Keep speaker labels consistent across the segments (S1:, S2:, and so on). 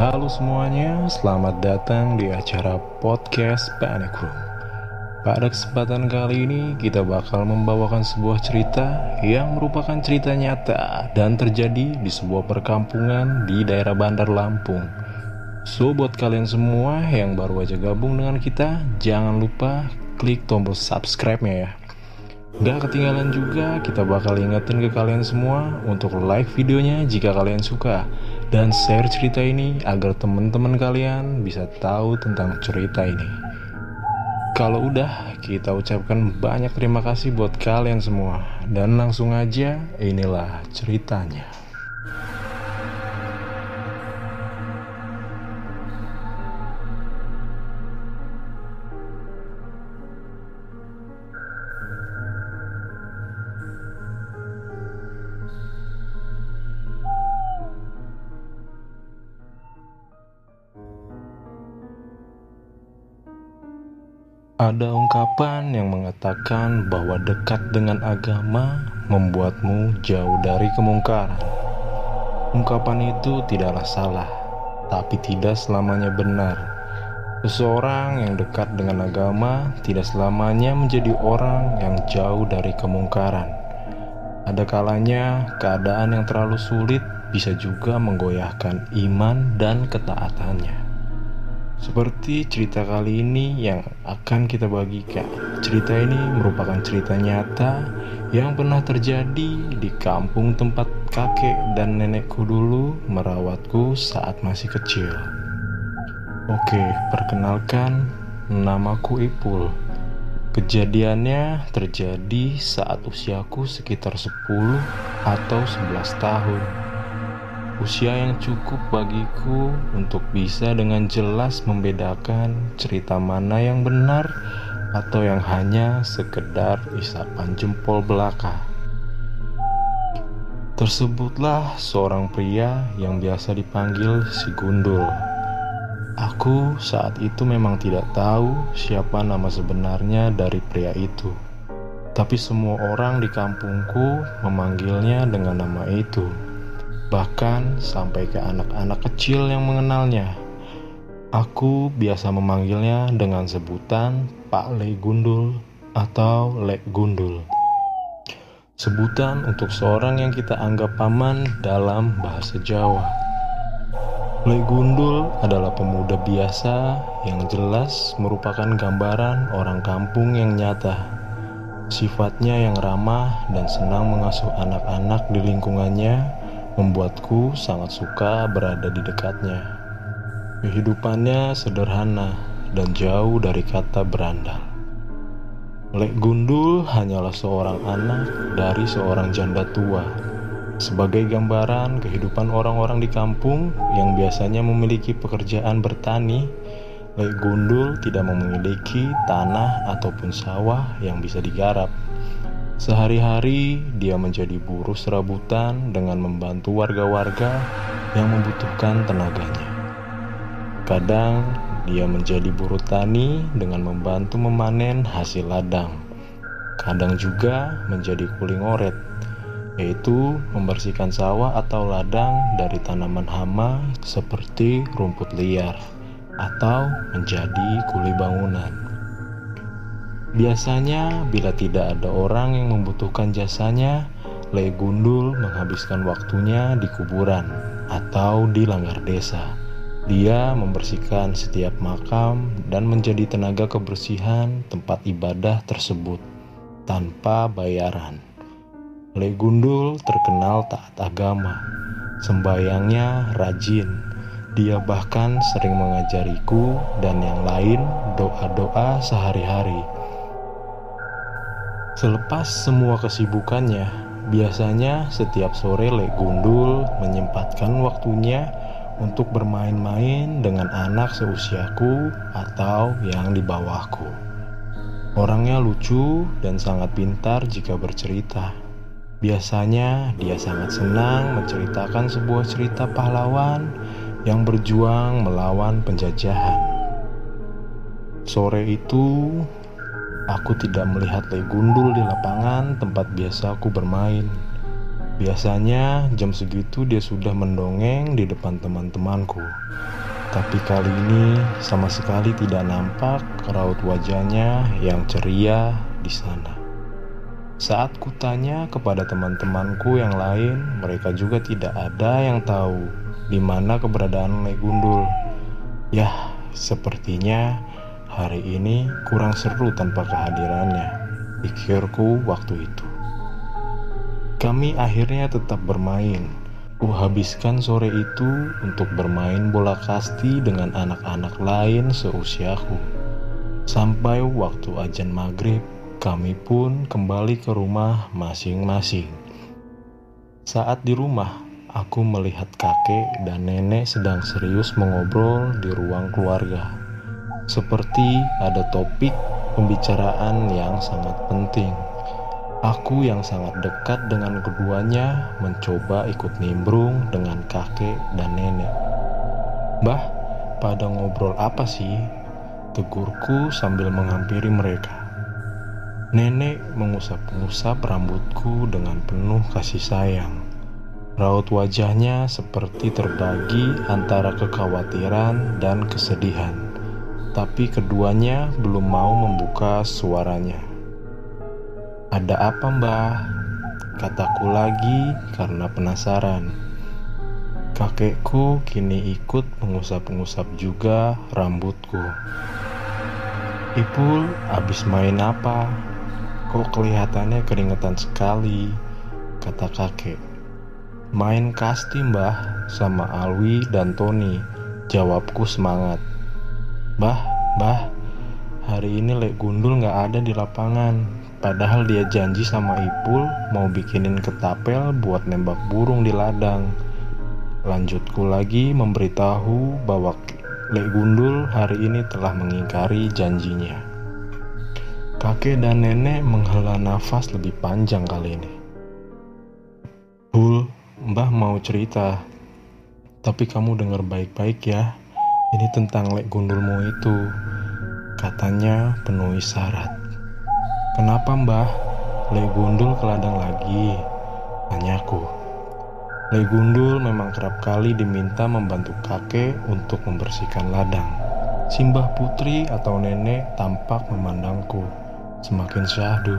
S1: Halo semuanya, selamat datang di acara podcast Panic Room. Pada kesempatan kali ini, kita bakal membawakan sebuah cerita yang merupakan cerita nyata dan terjadi di sebuah perkampungan di daerah Bandar Lampung. So, buat kalian semua yang baru aja gabung dengan kita, jangan lupa klik tombol subscribe-nya ya. Gak ketinggalan juga, kita bakal ingetin ke kalian semua untuk like videonya jika kalian suka dan share cerita ini agar teman-teman kalian bisa tahu tentang cerita ini. Kalau udah, kita ucapkan banyak terima kasih buat kalian semua dan langsung aja inilah ceritanya. Ada ungkapan yang mengatakan bahwa dekat dengan agama membuatmu jauh dari kemungkaran. Ungkapan itu tidaklah salah, tapi tidak selamanya benar. Seseorang yang dekat dengan agama tidak selamanya menjadi orang yang jauh dari kemungkaran. Ada kalanya keadaan yang terlalu sulit bisa juga menggoyahkan iman dan ketaatannya. Seperti cerita kali ini yang akan kita bagikan. Cerita ini merupakan cerita nyata yang pernah terjadi di kampung tempat kakek dan nenekku dulu merawatku saat masih kecil. Oke, perkenalkan namaku Ipul. Kejadiannya terjadi saat usiaku sekitar 10 atau 11 tahun usia yang cukup bagiku untuk bisa dengan jelas membedakan cerita mana yang benar atau yang hanya sekedar isapan jempol belaka. Tersebutlah seorang pria yang biasa dipanggil si Gundul. Aku saat itu memang tidak tahu siapa nama sebenarnya dari pria itu. Tapi semua orang di kampungku memanggilnya dengan nama itu bahkan sampai ke anak-anak kecil yang mengenalnya. Aku biasa memanggilnya dengan sebutan Pak Le Gundul atau Lek Gundul. Sebutan untuk seorang yang kita anggap paman dalam bahasa Jawa. Le Gundul adalah pemuda biasa yang jelas merupakan gambaran orang kampung yang nyata. Sifatnya yang ramah dan senang mengasuh anak-anak di lingkungannya membuatku sangat suka berada di dekatnya. Kehidupannya sederhana dan jauh dari kata berandal. Lek Gundul hanyalah seorang anak dari seorang janda tua. Sebagai gambaran kehidupan orang-orang di kampung yang biasanya memiliki pekerjaan bertani, Lek Gundul tidak memiliki tanah ataupun sawah yang bisa digarap. Sehari-hari dia menjadi buruh serabutan dengan membantu warga-warga yang membutuhkan tenaganya. Kadang dia menjadi buruh tani dengan membantu memanen hasil ladang. Kadang juga menjadi kuling oret, yaitu membersihkan sawah atau ladang dari tanaman hama seperti rumput liar atau menjadi kuli bangunan. Biasanya, bila tidak ada orang yang membutuhkan jasanya, Le Gundul menghabiskan waktunya di kuburan atau di langgar desa. Dia membersihkan setiap makam dan menjadi tenaga kebersihan tempat ibadah tersebut tanpa bayaran. Le Gundul terkenal taat agama, sembayangnya rajin. Dia bahkan sering mengajariku dan yang lain doa-doa sehari-hari Selepas semua kesibukannya, biasanya setiap sore Lek Gundul menyempatkan waktunya untuk bermain-main dengan anak seusiaku atau yang di bawahku. Orangnya lucu dan sangat pintar jika bercerita. Biasanya dia sangat senang menceritakan sebuah cerita pahlawan yang berjuang melawan penjajahan. Sore itu, Aku tidak melihat Le Gundul di lapangan tempat biasa aku bermain. Biasanya jam segitu dia sudah mendongeng di depan teman-temanku. Tapi kali ini sama sekali tidak nampak raut wajahnya yang ceria di sana. Saat kutanya kepada teman-temanku yang lain, mereka juga tidak ada yang tahu di mana keberadaan Le Gundul. Yah, sepertinya hari ini kurang seru tanpa kehadirannya, pikirku waktu itu. Kami akhirnya tetap bermain. Kuhabiskan sore itu untuk bermain bola kasti dengan anak-anak lain seusiaku. Sampai waktu ajan maghrib, kami pun kembali ke rumah masing-masing. Saat di rumah, aku melihat kakek dan nenek sedang serius mengobrol di ruang keluarga. Seperti ada topik pembicaraan yang sangat penting. Aku yang sangat dekat dengan keduanya mencoba ikut nimbrung dengan kakek dan nenek. Bah, pada ngobrol apa sih? Tegurku sambil menghampiri mereka. Nenek mengusap-ngusap rambutku dengan penuh kasih sayang. Raut wajahnya seperti terbagi antara kekhawatiran dan kesedihan, tapi keduanya belum mau membuka suaranya. Ada apa mbah? Kataku lagi karena penasaran. Kakekku kini ikut mengusap-ngusap juga rambutku. Ipul abis main apa? Kok kelihatannya keringetan sekali? Kata kakek. Main kasti mbah sama Alwi dan Tony. Jawabku semangat. Bah, bah, hari ini Lek Gundul gak ada di lapangan. Padahal dia janji sama Ipul mau bikinin ketapel buat nembak burung di ladang. Lanjutku lagi memberitahu bahwa Lek Gundul hari ini telah mengingkari janjinya. Kakek dan nenek menghela nafas lebih panjang kali ini. Bul, mbah mau cerita. Tapi kamu dengar baik-baik ya. Ini tentang Lek Gundulmu itu. Katanya penuh isyarat. Kenapa mbah? Le Gundul ke ladang lagi? Tanyaku. Le Gundul memang kerap kali diminta membantu kakek untuk membersihkan ladang. Simbah putri atau nenek tampak memandangku, semakin syahdu.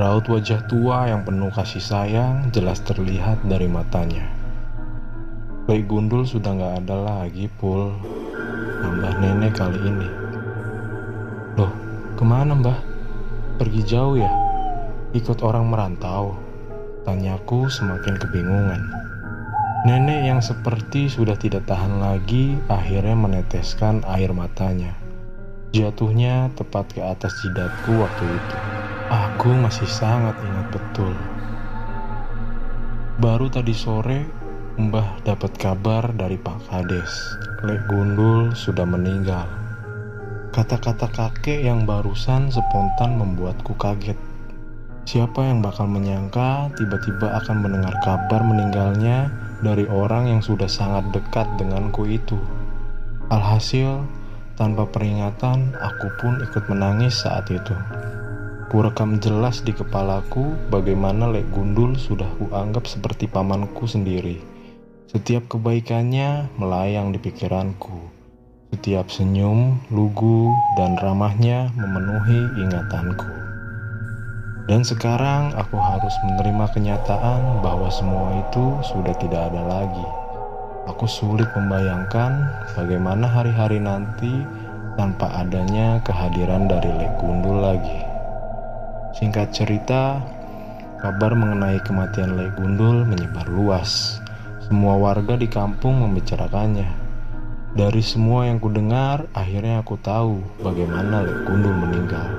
S1: Raut wajah tua yang penuh kasih sayang jelas terlihat dari matanya. Le Gundul sudah gak ada lagi, Pul. Nambah nenek kali ini. Loh, ke mana mbah? Pergi jauh ya? Ikut orang merantau? Tanyaku semakin kebingungan. Nenek yang seperti sudah tidak tahan lagi akhirnya meneteskan air matanya. Jatuhnya tepat ke atas jidatku waktu itu. Aku masih sangat ingat betul. Baru tadi sore, Mbah dapat kabar dari Pak Kades. Lek Gundul sudah meninggal. Kata-kata kakek yang barusan spontan membuatku kaget. Siapa yang bakal menyangka tiba-tiba akan mendengar kabar meninggalnya dari orang yang sudah sangat dekat denganku itu. Alhasil, tanpa peringatan, aku pun ikut menangis saat itu. Kurekam jelas di kepalaku bagaimana Lek Gundul sudah kuanggap seperti pamanku sendiri. Setiap kebaikannya melayang di pikiranku. Setiap senyum, lugu, dan ramahnya memenuhi ingatanku. Dan sekarang aku harus menerima kenyataan bahwa semua itu sudah tidak ada lagi. Aku sulit membayangkan bagaimana hari-hari nanti tanpa adanya kehadiran dari Lek Gundul lagi. Singkat cerita, kabar mengenai kematian Lek Gundul menyebar luas. Semua warga di kampung membicarakannya. Dari semua yang kudengar, akhirnya aku tahu bagaimana Lek Gundul meninggal.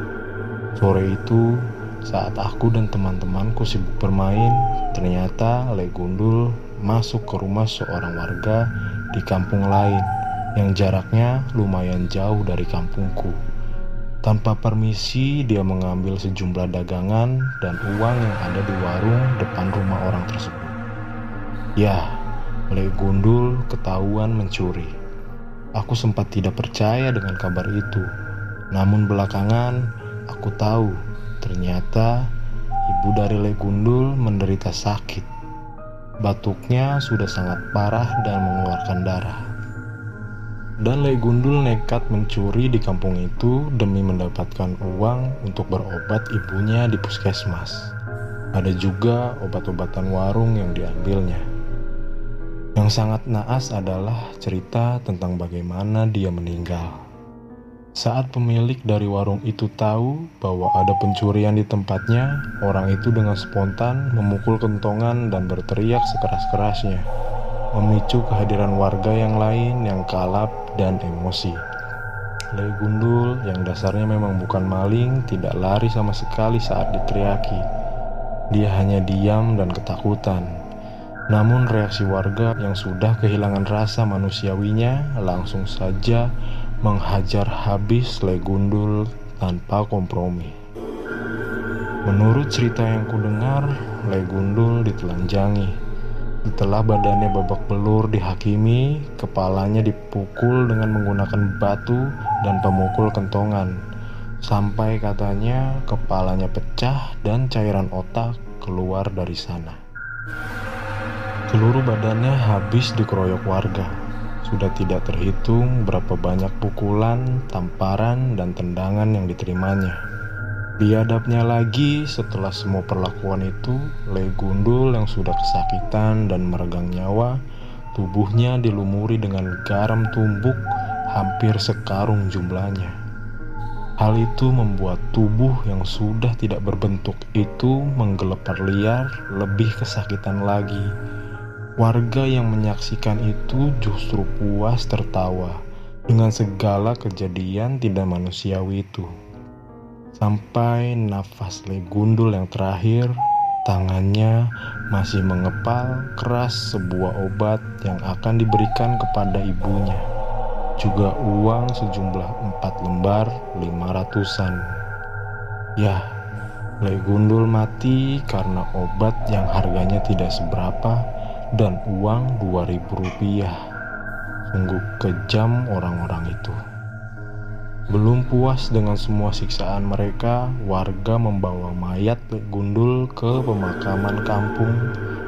S1: Sore itu, saat aku dan teman-temanku sibuk bermain, ternyata Lek Gundul masuk ke rumah seorang warga di kampung lain yang jaraknya lumayan jauh dari kampungku. Tanpa permisi, dia mengambil sejumlah dagangan dan uang yang ada di warung depan rumah orang tersebut. Ya, Lek Gundul ketahuan mencuri. Aku sempat tidak percaya dengan kabar itu. Namun belakangan aku tahu ternyata ibu dari Le Gundul menderita sakit Batuknya sudah sangat parah dan mengeluarkan darah. Dan Lei Gundul nekat mencuri di kampung itu demi mendapatkan uang untuk berobat ibunya di puskesmas. Ada juga obat-obatan warung yang diambilnya. Yang sangat naas adalah cerita tentang bagaimana dia meninggal. Saat pemilik dari warung itu tahu bahwa ada pencurian di tempatnya, orang itu dengan spontan memukul kentongan dan berteriak sekeras-kerasnya memicu kehadiran warga yang lain yang kalap dan emosi. Lei Gundul yang dasarnya memang bukan maling tidak lari sama sekali saat diteriaki. Dia hanya diam dan ketakutan. Namun reaksi warga yang sudah kehilangan rasa manusiawinya langsung saja menghajar habis Lei Gundul tanpa kompromi. Menurut cerita yang kudengar, Lei Gundul ditelanjangi setelah badannya babak belur dihakimi, kepalanya dipukul dengan menggunakan batu dan pemukul kentongan. Sampai katanya kepalanya pecah dan cairan otak keluar dari sana. Seluruh badannya habis dikeroyok warga. Sudah tidak terhitung berapa banyak pukulan, tamparan, dan tendangan yang diterimanya. Biadabnya lagi setelah semua perlakuan itu, Le Gundul yang sudah kesakitan dan meregang nyawa, tubuhnya dilumuri dengan garam tumbuk hampir sekarung jumlahnya. Hal itu membuat tubuh yang sudah tidak berbentuk itu menggelepar liar lebih kesakitan lagi. Warga yang menyaksikan itu justru puas tertawa dengan segala kejadian tidak manusiawi itu. Sampai nafas Legundul yang terakhir, tangannya masih mengepal keras sebuah obat yang akan diberikan kepada ibunya. Juga uang sejumlah empat lembar lima ratusan. Ya, Legundul mati karena obat yang harganya tidak seberapa dan uang dua ribu rupiah. Sungguh kejam orang-orang itu. Belum puas dengan semua siksaan mereka, warga membawa mayat Gundul ke pemakaman kampung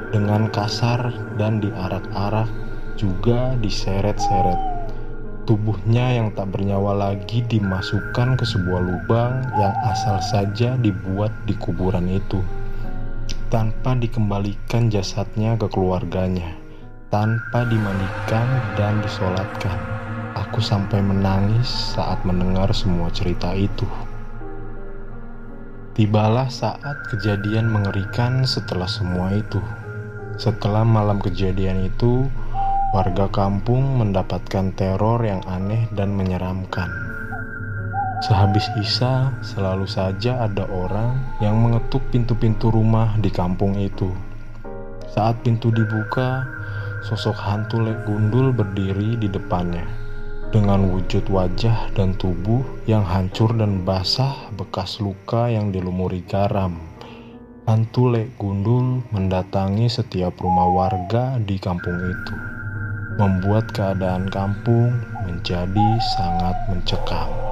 S1: dengan kasar dan diarak-arak juga diseret-seret. Tubuhnya yang tak bernyawa lagi dimasukkan ke sebuah lubang yang asal saja dibuat di kuburan itu. Tanpa dikembalikan jasadnya ke keluarganya, tanpa dimandikan dan disolatkan. Aku sampai menangis saat mendengar semua cerita itu. Tibalah saat kejadian mengerikan setelah semua itu. Setelah malam kejadian itu, warga kampung mendapatkan teror yang aneh dan menyeramkan. Sehabis Isa, selalu saja ada orang yang mengetuk pintu-pintu rumah di kampung itu. Saat pintu dibuka, sosok hantu lek gundul berdiri di depannya dengan wujud wajah dan tubuh yang hancur dan basah bekas luka yang dilumuri garam. Hantu Lek Gundul mendatangi setiap rumah warga di kampung itu, membuat keadaan kampung menjadi sangat mencekam.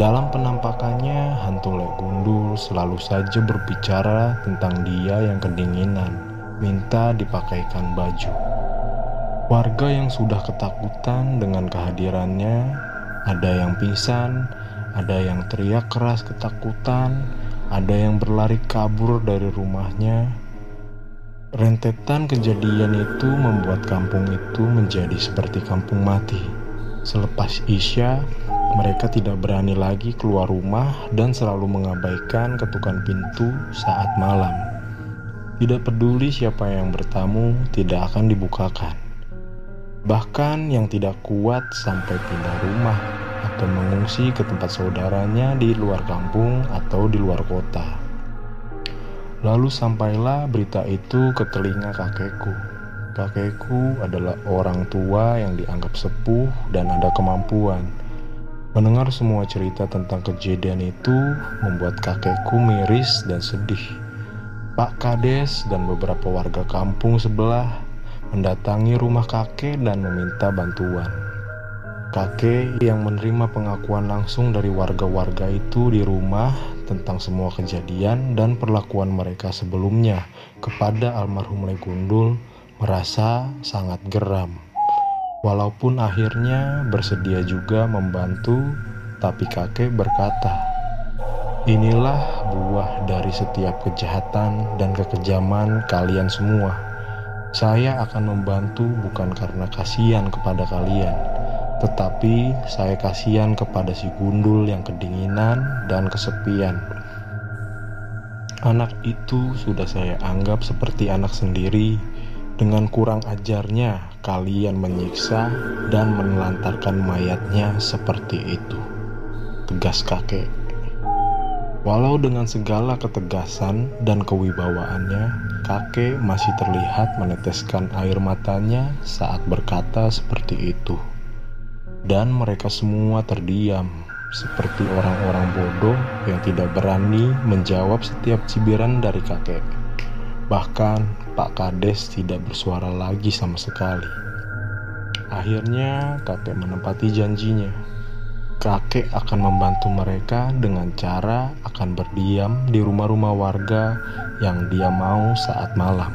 S1: Dalam penampakannya, hantu Lek Gundul selalu saja berbicara tentang dia yang kedinginan, minta dipakaikan baju. Warga yang sudah ketakutan dengan kehadirannya, ada yang pingsan, ada yang teriak keras ketakutan, ada yang berlari kabur dari rumahnya. Rentetan kejadian itu membuat kampung itu menjadi seperti kampung mati. Selepas Isya, mereka tidak berani lagi keluar rumah dan selalu mengabaikan ketukan pintu saat malam. Tidak peduli siapa yang bertamu, tidak akan dibukakan. Bahkan yang tidak kuat sampai pindah rumah atau mengungsi ke tempat saudaranya di luar kampung atau di luar kota. Lalu sampailah berita itu ke telinga kakekku. Kakekku adalah orang tua yang dianggap sepuh dan ada kemampuan. Mendengar semua cerita tentang kejadian itu membuat kakekku miris dan sedih. Pak Kades dan beberapa warga kampung sebelah mendatangi rumah kakek dan meminta bantuan. Kakek yang menerima pengakuan langsung dari warga-warga itu di rumah tentang semua kejadian dan perlakuan mereka sebelumnya kepada almarhum Legundul merasa sangat geram. Walaupun akhirnya bersedia juga membantu, tapi kakek berkata, "Inilah buah dari setiap kejahatan dan kekejaman kalian semua. Saya akan membantu bukan karena kasihan kepada kalian, tetapi saya kasihan kepada si gundul yang kedinginan dan kesepian." Anak itu sudah saya anggap seperti anak sendiri. Dengan kurang ajarnya, kalian menyiksa dan menelantarkan mayatnya seperti itu. Tegas kakek. Walau dengan segala ketegasan dan kewibawaannya, kakek masih terlihat meneteskan air matanya saat berkata seperti itu. Dan mereka semua terdiam, seperti orang-orang bodoh yang tidak berani menjawab setiap cibiran dari kakek. Bahkan Pak Kades tidak bersuara lagi sama sekali. Akhirnya kakek menempati janjinya. Kakek akan membantu mereka dengan cara akan berdiam di rumah-rumah warga yang dia mau saat malam.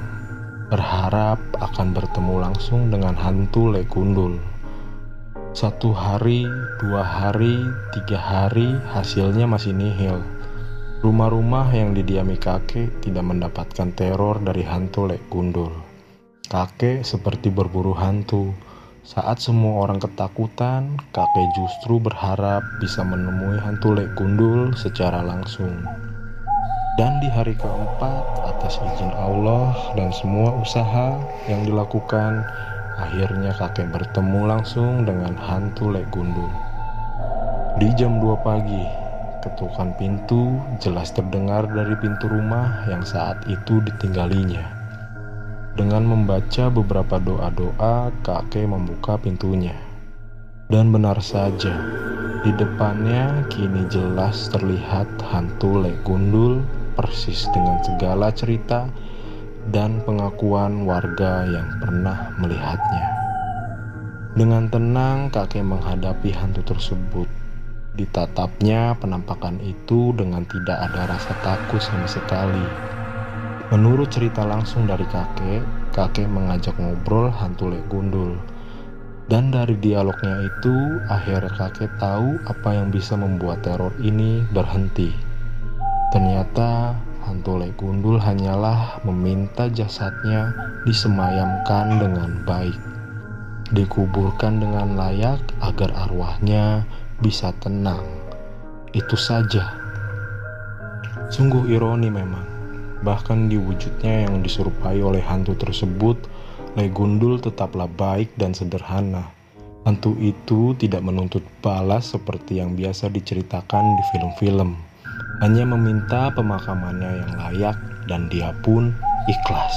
S1: Berharap akan bertemu langsung dengan hantu Lekundul. Satu hari, dua hari, tiga hari, hasilnya masih nihil. Rumah-rumah yang didiami kakek tidak mendapatkan teror dari hantu Lek Gundul. Kakek seperti berburu hantu. Saat semua orang ketakutan, kakek justru berharap bisa menemui hantu Lek Gundul secara langsung. Dan di hari keempat, atas izin Allah dan semua usaha yang dilakukan, akhirnya kakek bertemu langsung dengan hantu Lek Gundul. Di jam 2 pagi, Ketukan pintu jelas terdengar dari pintu rumah yang saat itu ditinggalinya. Dengan membaca beberapa doa-doa, kakek membuka pintunya. Dan benar saja, di depannya kini jelas terlihat hantu Lek Gundul persis dengan segala cerita dan pengakuan warga yang pernah melihatnya. Dengan tenang, kakek menghadapi hantu tersebut Ditatapnya penampakan itu dengan tidak ada rasa takut sama sekali. Menurut cerita langsung dari kakek, kakek mengajak ngobrol hantu Lek Gundul. Dan dari dialognya itu, akhirnya kakek tahu apa yang bisa membuat teror ini berhenti. Ternyata hantu Lek Gundul hanyalah meminta jasadnya disemayamkan dengan baik, dikuburkan dengan layak agar arwahnya bisa tenang. Itu saja. Sungguh ironi memang. Bahkan di wujudnya yang diserupai oleh hantu tersebut, Legundul tetaplah baik dan sederhana. Hantu itu tidak menuntut balas seperti yang biasa diceritakan di film-film. Hanya meminta pemakamannya yang layak dan dia pun ikhlas.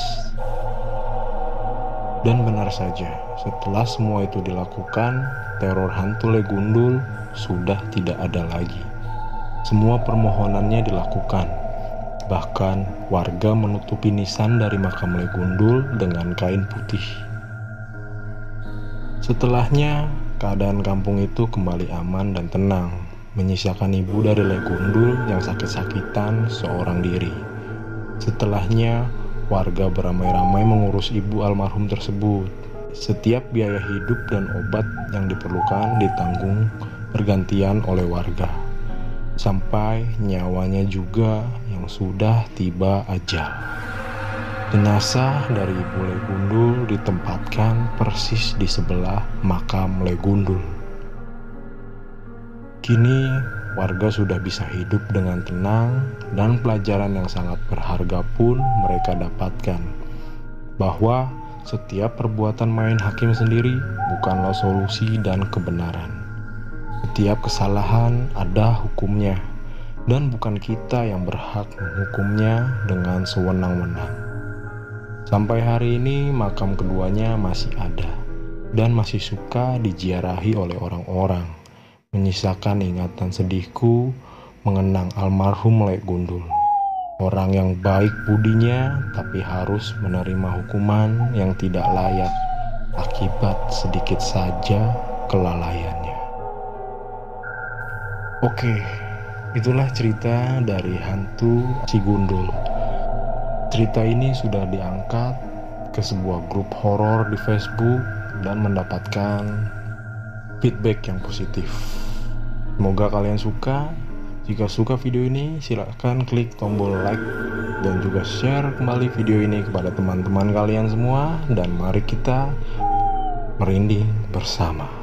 S1: Dan benar saja, setelah semua itu dilakukan, teror hantu Legundul sudah tidak ada lagi. Semua permohonannya dilakukan. Bahkan warga menutupi nisan dari makam Legundul dengan kain putih. Setelahnya, keadaan kampung itu kembali aman dan tenang, menyisakan ibu dari Legundul yang sakit-sakitan seorang diri. Setelahnya, Warga beramai-ramai mengurus ibu almarhum tersebut. Setiap biaya hidup dan obat yang diperlukan ditanggung bergantian oleh warga. Sampai nyawanya juga yang sudah tiba ajal. Jenazah dari Ibu Legundul ditempatkan persis di sebelah makam Legundul. Kini warga sudah bisa hidup dengan tenang dan pelajaran yang sangat berharga pun mereka dapatkan bahwa setiap perbuatan main hakim sendiri bukanlah solusi dan kebenaran. Setiap kesalahan ada hukumnya dan bukan kita yang berhak menghukumnya dengan sewenang-wenang. Sampai hari ini makam keduanya masih ada dan masih suka diziarahi oleh orang-orang menyisakan ingatan sedihku mengenang almarhum Lek Gundul. Orang yang baik budinya tapi harus menerima hukuman yang tidak layak akibat sedikit saja kelalaiannya. Oke, itulah cerita dari hantu si Gundul. Cerita ini sudah diangkat ke sebuah grup horor di Facebook dan mendapatkan feedback yang positif. Semoga kalian suka. Jika suka video ini, silahkan klik tombol like dan juga share kembali video ini kepada teman-teman kalian semua dan mari kita merinding bersama.